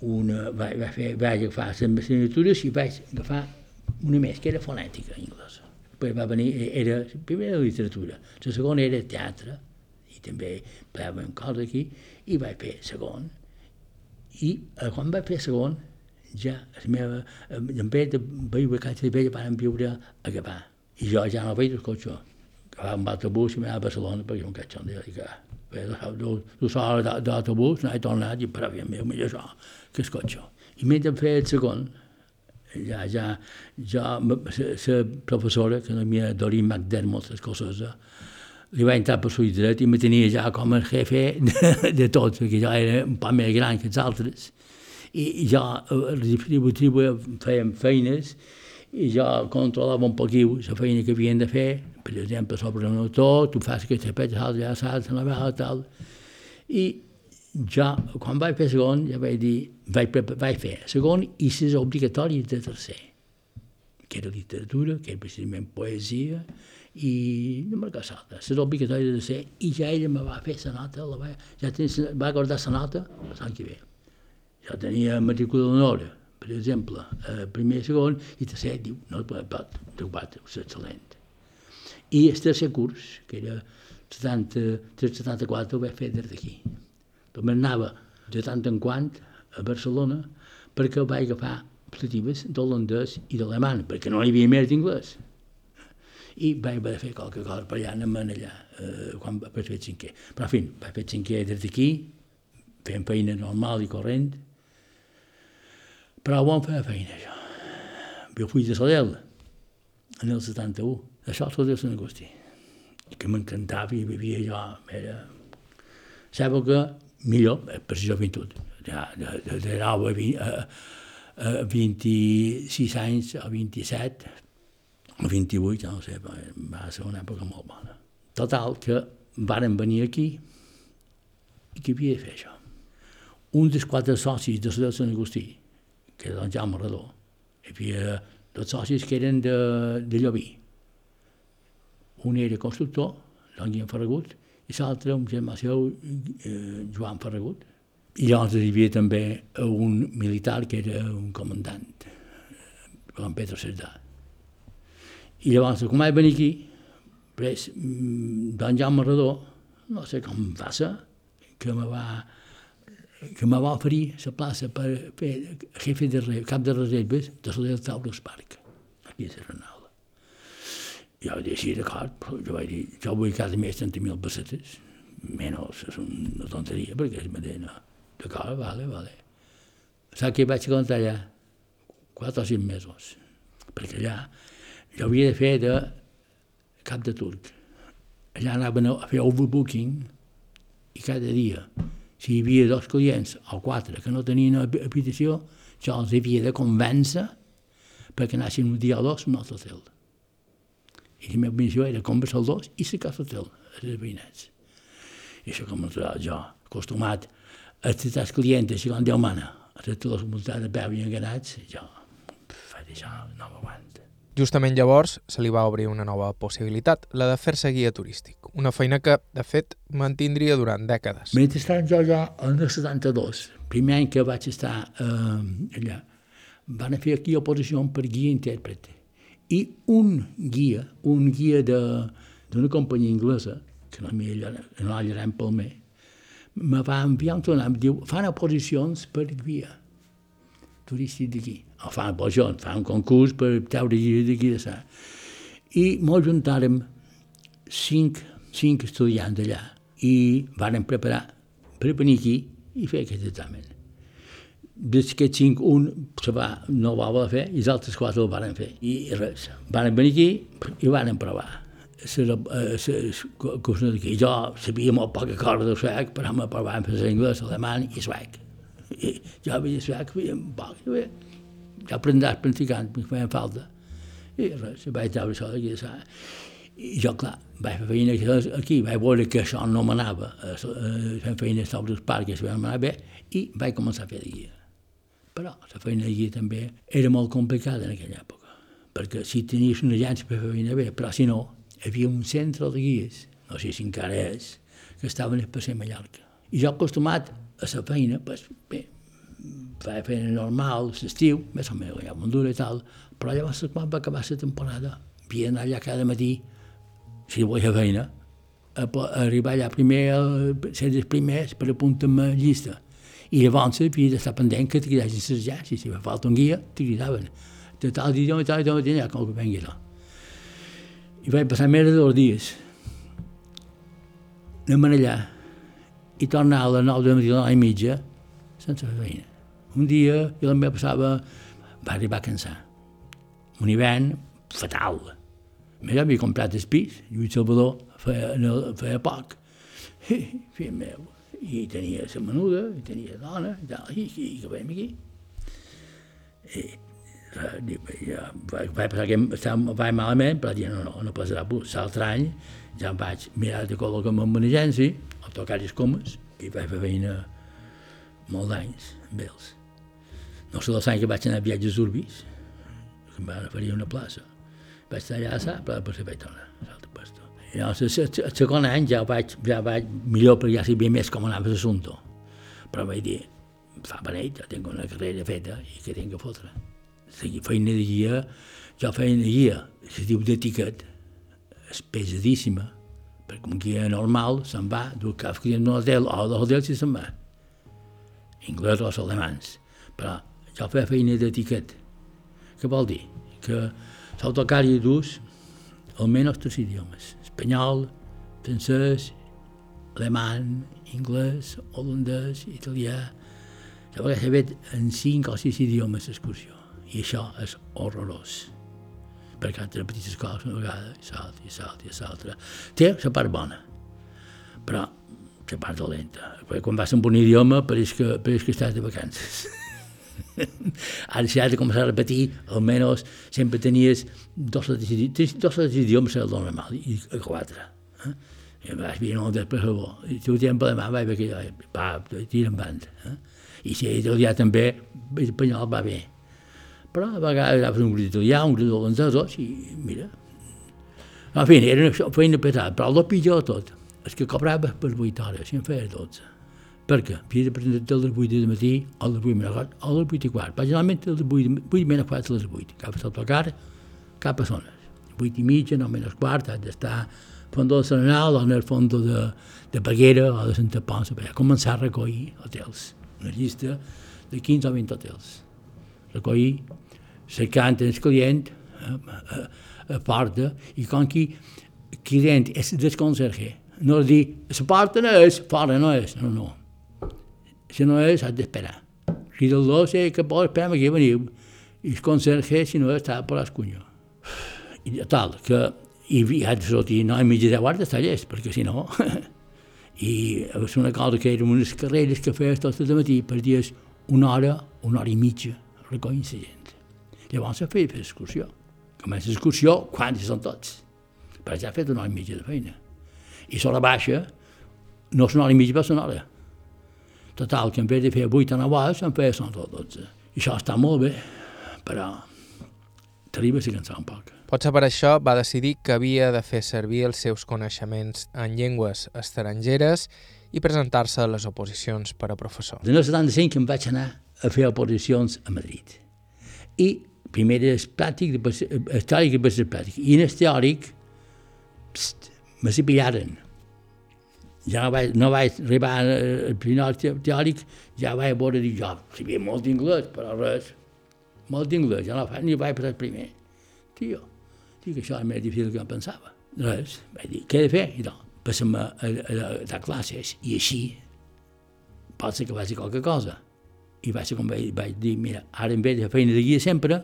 una, vaig, vaig, fer, vaig agafar les assignatures i vaig agafar una més, que era fonètica anglesa. Després va venir, era la primera literatura, la segona era teatre, i també parlàvem coses aquí, i vaig fer segon. I eh, quan vaig fer segon, ja la meva, en vez de veure vacances de vella, van viure a Gavà. I jo ja no veig el cotxe. Agafava un autobús i m'anava a Barcelona perquè un catxon de dir que dues hores d'autobús, no he tornat i per aviam meu, millor això que el cotxe. I mentre feia el segon, ja, ja, ja, la professora, que no havia Dorin McDermott, escocesa, li va entrar per l'ull dret i me tenia ja com el jefe de, de tot, perquè jo era un poc més gran que els altres. I jo, retribu, fèiem feines, i jo controlava un poquiu la feina que havien de fer, per exemple, sobre un autor, tu fas aquesta petja, ja saps, la vegada tal. I jo, quan vaig fer segon, ja vaig dir, vaig, vaig fer segon i les obligatòries de tercer, que era literatura, que era precisament poesia, i no me'n casava, les obligatòries de tercer, i ja ella me va fer la nota, la va, ja tenia, va guardar la nota l'any que ve. Jo tenia matrícula d'honor, per exemple, eh, primer, segon, i tercer, diu, no, pot, pot, pot, és excel·lent. I el tercer curs, que era 73-74, ho vaig fer des d'aquí. També anava de tant en quant a Barcelona perquè vaig agafar optatives d'holandès i d'alemany, perquè no hi havia més d'inglès. I vaig haver de fer qualque cosa per allà, anem allà, eh, quan vaig fer cinquè. Però, en fi, vaig fer cinquè des d'aquí, fent feina normal i corrent, però vam fer feina, això. Jo fui de Sadel, en el 71. Això tot és Sant Agustí. Que m'encantava i vivia jo, era... L'època millor, eh, per la joventut. De, de, de 9 a, 20, a, a 26 anys o 27, o 28, ja no sé, va ser una època molt bona. Total, que varen venir aquí i qui havia de fer això? Un dels quatre socis de la Sant Agustí, que era don Jaume Redó, hi havia dos socis que eren de, de Llobí. Un era constructor, don Ferragut, i l'altre un germà seu, eh, Joan Ferragut. I llavors hi havia també un militar que era un comandant, Joan Pedro Cerdà. I llavors, com vaig venir aquí, pres, don Jaume Redó, no sé com ser, que me va, que me va oferir la plaça per fer jefe de cap de reserves de la del Taurus Park, aquí a Serranal. Jo vaig dir, sí, d'acord, jo vaig dir, jo vull cada mes 30.000 pessetes, menys, és una tonteria, perquè és mateix, no. D'acord, vale, vale. Saps què vaig contar allà? Quatre o cinc mesos. Perquè allà jo havia de fer de cap de turc. Allà anaven a fer overbooking i cada dia, si hi havia dos clients o quatre que no tenien habitació, jo els havia de convèncer perquè anessin un dia o dos a un altre hotel. I la meva missió era conversar els dos i ser casa hotel, els veïnats. I això com jo, acostumat a tractar els clients, si quan Déu mana, a tractar les multades de peu i enganats, jo dir, això no m'aguanta. Justament llavors se li va obrir una nova possibilitat, la de fer-se guia turístic, una feina que, de fet, mantindria durant dècades. Mentrestant, jo ja, en el 72, primer any que vaig estar eh, allà, van fer aquí oposició per guia intèrpret. I un guia, un guia d'una companyia inglesa, que no hallarem pel me, me va enviar un tonam, diu, fan oposicions per guia turístic d'aquí. O fan oposicions, fan un concurs per treure guia d'aquí de sa. I mos juntàrem cinc, cinc estudiants allà i varen preparar per venir aquí i fer aquest examen. D'aquests cinc, un se va, no va voler fer i els altres quatre el varen fer. I res, varen venir aquí i varen provar. La, la, cosa d'aquí. Jo sabia molt poca cosa de suec, però me parlaven per anglès, alemany i suec. I jo havia suec, havia poc. Ja aprendràs practicant, em feien falta. I res, vaig treure això d'aquí, saps? I jo, clar, vaig fer feina aquí, vaig veure que això no m'anava, fent feina sobre els parcs, i vaig començar a fer de guia. Però la feina guia també era molt complicada en aquella època, perquè si tenies una agència per fer feina bé, però si no, hi havia un centre de guies, no sé si encara és, que estava en el passeig Mallorca. I jo acostumat a la feina, pues, bé, feia feina normal, l'estiu, més o menys, ja molt dura i tal, però llavors quan va acabar la temporada, havia d'anar allà cada matí si volia feina, a, a arribar allà primer, a ser els primers per apuntar-me llista. I llavors havia d'estar pendent que te cridessin les llars, si fa falta un guia, te cridaven. De tal dia, de tal dia, dia, com que vengui allà. I vaig passar més de dos dies. Anem allà i tornar a les 9 de matí a la mitja sense fer feina. Un dia jo també passava, va arribar a cansar. Un hivern fatal més havia comprat el pis, Lluís Salvador feia, feia poc, fill meu, i tenia la menuda, i tenia dona, i tal, i, i que veiem aquí. I, ja, vaig, vaig passar que estava, vaig malament, però ja no, no, no passarà plus. L'altre any ja em vaig mirar de col·locar-me en una agència, a tocar les comes, i vaig fer feina molt d'anys amb ells. No sé dels anys que vaig anar a viatges urbis, que em van oferir una plaça vaig estar allà, però per vaig tornar el segon any ja vaig, ja vaig millor, perquè ja sabia més com anava l'assumpte. Però vaig dir, fa beneit, ja tinc una carrera feta i que tinc que fotre. La feina de guia, jo feina de guia, se diu d'etiquet, és pesadíssima, perquè un guia normal se'n va, du cap client d'un hotel o de hotel si se'n va. Anglès o alemans. Però jo feia feina d'etiquet. Què vol dir? Que L'autocària dus almenys tres idiomes, espanyol, francès, alemany, anglès, holandès, italià. Jo vaig haver en cinc o sis idiomes d'excursió, i això és horrorós perquè han repetit les coses una vegada, i l'altra, i l'altra, i l'altra. Té la part bona, però la part dolenta. Quan vas amb un idioma pareix que, pareix que estàs de vacances. Ara si has de començar a repetir, almenys sempre tenies dos o tres, dos o tres idiomes el normal, i quatre. Eh? I vas dir, no, després bo. I si ho tens per demà, va bé que va, tira en banda. Eh? I si italià també, l'espanyol va bé. Però a vegades agaves un grit italià, un grit holandès, i mira. En fi, era una feina pesada, però el pitjor de tot és que cobrava per 8 hores, i en feia 12 perquè havia de presentar a les 8 de matí, a les 8 menys quart, a les 8 i quart. Generalment a les 8, 8 menys quart a les 8. Cap a tocar, cap a zones. 8 i mitja, 9 menys quart, has d'estar fondo de Serenal o en el fondo de, de Peguera o de Santa Ponsa, per començar a recollir hotels. Una llista de 15 o 20 hotels. Recollir, cercant el client, a, a, a porta, i com que el client és desconcerge, no dir, la porta no és, fora no és, no, no si no és, has d'esperar. Si del dos és que pot esperar que veniu. I el conserge, si no, està per l'escunyo. I tal, que i ha de sortir no, a mitja de guarda llest, perquè si no... I és una cosa que eren unes carreres que feies tot el matí per dies una hora, una hora i mitja, recollint la gent. Llavors se feia fer excursió. Comença l'excursió quan hi són tots. Però ja ha fet una hora i mitja de feina. I sobre baixa, no és una hora i mitja, però és una hora. Total, que en vez de fer 8 o 9 hores, en feia són 12. I això està molt bé, però t'arriba a cansar un poc. Potser per això va decidir que havia de fer servir els seus coneixements en llengües estrangeres i presentar-se a les oposicions per a professor. En el 75 em vaig anar a fer oposicions a Madrid. I primer és pràctic, després és teòric i després és pràctic. I en el teòric, pst, me s'hi pillaren ja no vaig, no vaig arribar al final teòric, ja vaig veure dir jo, sabia molt d'inglès, però res, molt d'inglès, ja no faig ni vaig passar primer. Tio, Dic, això és més difícil que em pensava. Res, vaig dir, què he de fer? I doncs, passem a, a, a, a classes i així pot ser que faci qualque cosa. I vaig, com vaig, vaig dir, mira, ara en vez de feina de guia sempre,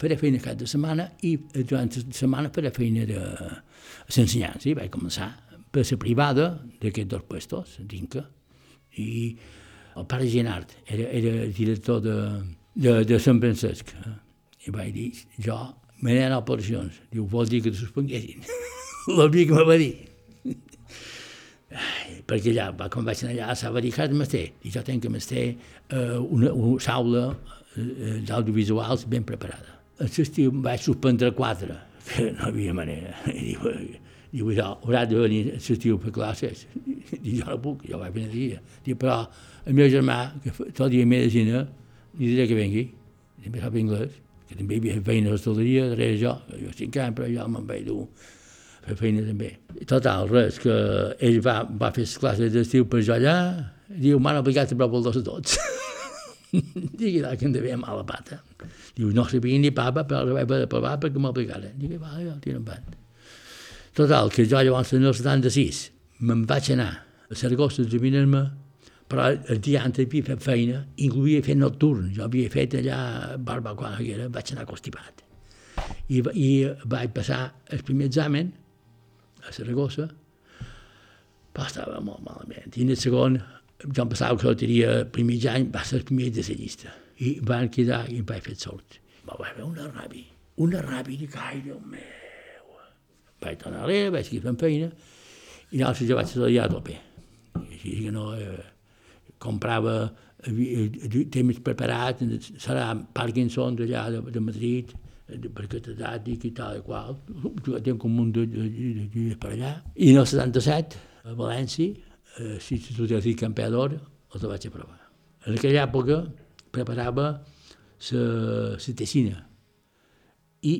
faré feina cada setmana i durant la setmana faré feina de l'ensenyança. I vaig començar per la privada d'aquests dos puestos, d'Inca. I el pare Genart era, era director de, de, de Sant Francesc. Eh? I vaig dir, jo me n'he a operacions. Diu, vol dir que te suspenguessin? L'havia que me va dir. Ai, perquè allà, va, quan vaig anar allà, s'ha dir, cada mestre, i jo tenc que mestre eh, una, una saula eh, d'audiovisuals ben preparada. A l'estiu vaig suspendre quatre, que no havia manera. I diu, diu, jo, haurà de venir l'estiu per classes. I jo no puc, jo vaig venir dia. Diu, però el meu germà, que tot dia medicina, li diré que vengui, també sap anglès, que també hi havia feina a l'hostaleria, darrere jo, jo cinc anys, però jo me'n vaig dur fer feina també. Total, res, que ell va, va fer les classes d'estiu per jo allà, diu, m'han aplicat a prop el dos a tots. Digui, que em devia mala pata. Diu, no sabia ni papa, però la vaig de provar perquè m'aplicaren. Digui, va, jo, tira endavant. Total, que jo llavors en el 76 me'n vaig anar a Saragossa a examinar-me però el dia antes havia fet feina, incluïa fet nocturn, jo havia fet allà barbacoa era, vaig anar constipat. I, I vaig passar el primer examen a Saragossa, però estava molt malament. I en el segon, jo em passava que loteria el primer any, va ser el primer de la llista. I van quedar i em vaig fer sort. Va haver una ràbia, una ràbia de caire, meu. Vaig tornar a l'era, vaig seguir fent feina, i llavors jo vaig estudiar a tope. Així que no... Eh, comprava temps preparat, serà Parkinson d'allà de, de Madrid, per catedràtic i tal i qual, tinc un munt de, de, de, per allà. I en el 77, a València, a l'Institut de Campeador, els vaig aprovar. En aquella època preparava la tessina. I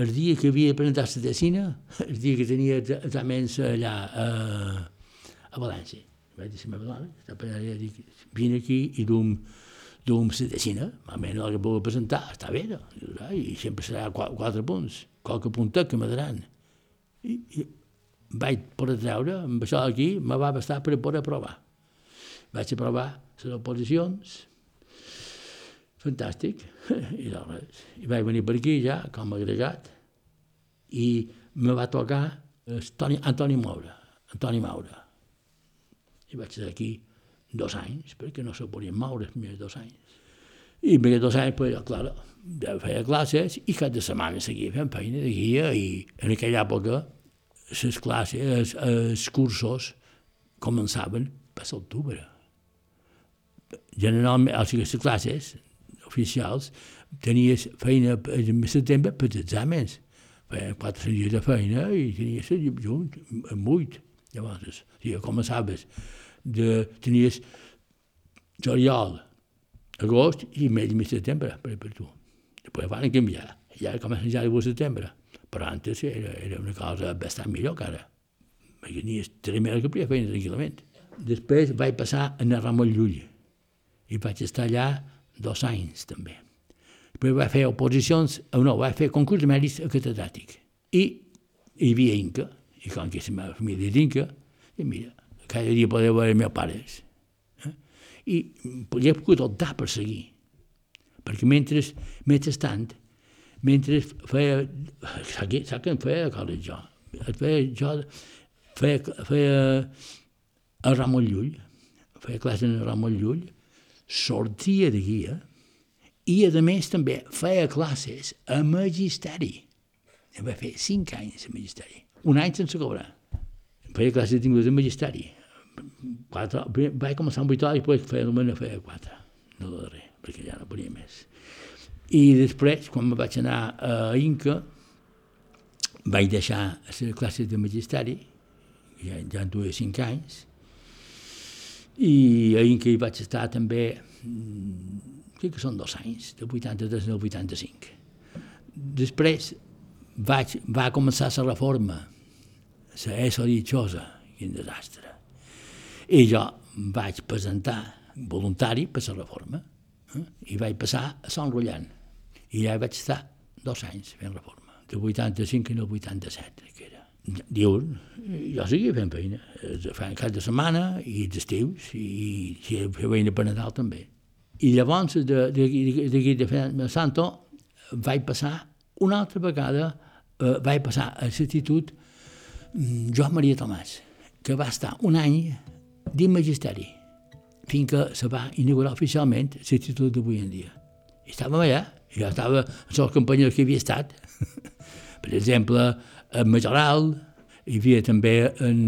el dia que havia de presentar la tessina, el dia que tenia exàmens allà a, a València, vaig dir a la meva dona, dic, vine aquí i dum, dum la decina, almenys el que puc presentar, està bé, no? i sempre serà quatre, quatre punts, qualque puntet que me daran. I, i vaig poder treure, amb això aquí, me va bastar per poder aprovar. Vaig aprovar les oposicions, fantàstic, i, doncs, i vaig venir per aquí ja, com a agregat, i me va tocar Antoni, Antoni Maura, Antoni Maura, i vaig estar aquí dos anys, perquè no se podien moure primers dos anys. I aquests dos anys, pues, clar, feia classes i cada setmana seguia fent feina de guia i en aquella època les classes, els, els cursos començaven per l'octubre. Generalment, o sigui, les classes oficials tenies feina en setembre per exàmens. Feia quatre dies de feina i tenies junt amb vuit. Llavors, sí, començaves de, tenies juliol, agost i mes de setembre per, per tu. Després van canviar, ja comença ja de setembre, però antes era, era una cosa bastant millor que ara. Perquè tenies tres mesos que podia fer tranquil·lament. Després vaig passar a Ramon Llull i vaig estar allà dos anys també. Després vaig fer oposicions, no, vaig fer concurs de mèrits a catedràtic. I hi havia Inca, i com que la meva família és Inca, i mira, cada dia poder veure els meus pares. Eh? I he pogut optar per seguir. Perquè mentre, mentrestant, mentre feia, sap, sap què em feia coses jo? Feia, jo feia, feia a Ramon Llull, feia classe en Ramon Llull, sortia de guia i, a més, també feia classes a magisteri. Va fer cinc anys a magisteri. Un any sense cobrar. Feia classes d'inglès a magisteri quatre, vaig començar amb 8 hores i després feia, només feia 4, no de darrer, perquè ja no podia més. I després, quan me vaig anar a Inca, vaig deixar les classes de magisteri, ja, ja en duia 5 anys, i a Inca hi vaig estar també, mm, crec que són dos anys, del 83 al 85. Després vaig, va començar la reforma, la ESO ditxosa, quin desastre i jo vaig presentar voluntari per la reforma eh? i vaig passar a Sant Rullant. I ja vaig estar dos anys fent reforma. de 85 al 87, que. Diuen, jo seguia fent feina, fent cap de setmana i d'estius, i si feina per Nadal també. I llavors, d'aquí de, de, de Santo, vaig passar una altra vegada, eh, vaig passar a l'institut mm, Joan Maria Tomàs, que va estar un any dins magisteri, fins que se va inaugurar oficialment l'institut d'avui en dia. I estàvem allà, jo estava amb els companys que havia estat, per exemple, a Majoral, hi havia també en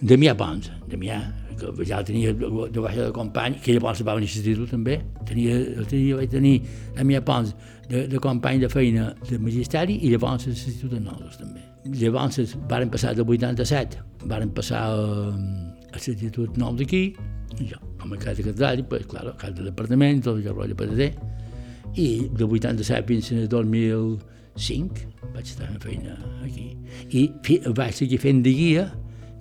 Damià Pons, Damià, que ja tenia de baixa de company, que llavors va venir a l'institut també, tenia, tenia, vaig tenir Damià Pons de, de company de feina de magisteri i llavors a l'institut de Nodes també. Llavors varen passar de 87, varen passar a, a l'institut nou d'aquí, jo, com a casa catedràtic, pues, claro, casa de departament, tot el rotllo per i de 87 fins al 2005 vaig fent feina aquí. I fi, vaig seguir fent de guia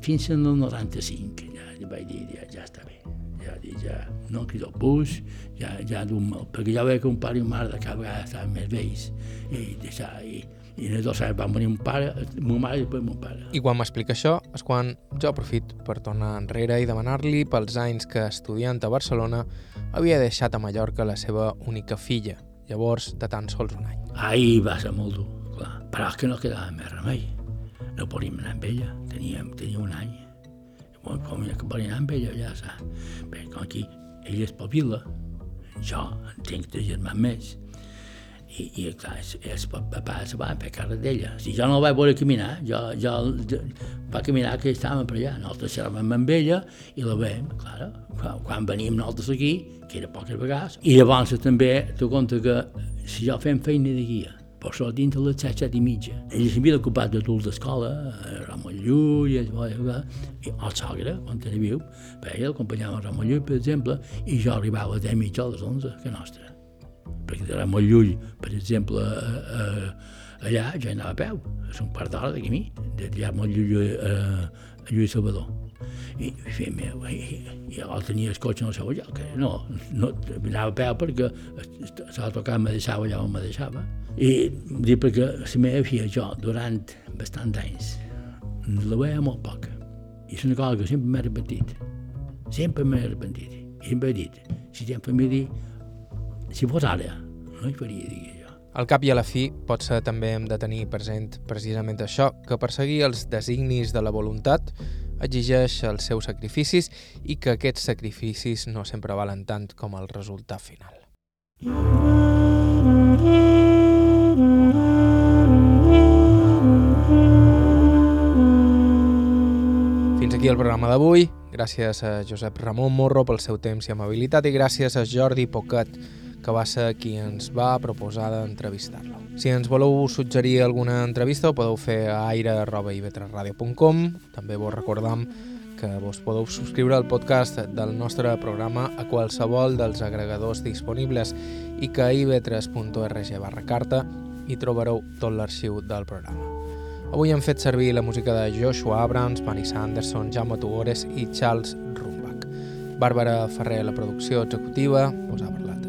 fins al 95. Ja, vaig dir, ja, ja està bé. Ja, ja no crido bus, ja, ja d'un mal, perquè ja veia que un pare i una mare de cada vegada estaven més vells. I, deixar, i, i en els dos anys van venir un pare, mon mare i després mon pare. I quan m'explica això és quan jo aprofit per tornar enrere i demanar-li pels anys que estudiant a Barcelona havia deixat a Mallorca la seva única filla, llavors de tan sols un any. Ahir va ser molt dur clar. Però és que no quedava més remei. No podíem anar amb ella, teníem, tenia un any. Com, com que volia anar amb ella, ja saps. Bé, com aquí ella és pobila, jo tinc tres germans més, i, i clar, els, els papàs van fer càrrec d'ella. Si jo no la vaig veure caminar, jo, jo, va caminar que estàvem per allà. Nosaltres xerràvem amb ella i la veiem, clar, quan, quan veníem nosaltres aquí, que era poques vegades. I llavors també t'ho compte que si jo fem feina de guia, per això dintre les set, set i mitja. Ell s'havia ocupat de tot d'escola, Ramon Llull, i el sogre, quan era viu, perquè ell acompanyava Ramon Llull, per exemple, i jo arribava a les 10 mitja a les 11, que nostra. Perquè de Ramon Llull, per exemple, a, a, allà ja anava a peu, és un quart d'hora de camí, de Ramon Llull a, a Lluís Salvador. I, i, meu, i, i jo tenia el cotxe en el seu lloc, eh? no, no, anava a peu perquè s'ha tocat me deixava allà on me deixava. I dir perquè la meva filla jo, durant bastant anys, la veia molt poc. I és una cosa que sempre m'he repetit. Sempre m'he repetit. I sempre he dit, si tens família, si fos ara, no hi faria, digui jo. Al cap i a la fi, potser també hem de tenir present precisament això, que perseguir els designis de la voluntat exigeix els seus sacrificis i que aquests sacrificis no sempre valen tant com el resultat final. -hmm. aquí el programa d'avui. Gràcies a Josep Ramon Morro pel seu temps i amabilitat i gràcies a Jordi Poquet, que va ser qui ens va proposar d'entrevistar-lo. Si ens voleu suggerir alguna entrevista ho podeu fer a aire.ivetresradio.com També vos recordam que vos podeu subscriure al podcast del nostre programa a qualsevol dels agregadors disponibles i que a ivetres.org barra carta hi trobareu tot l'arxiu del programa. Avui hem fet servir la música de Joshua Abrams, Vanessa Anderson, Jaume Tugores i Charles Rumbach. Bàrbara Ferrer la producció executiva, parlat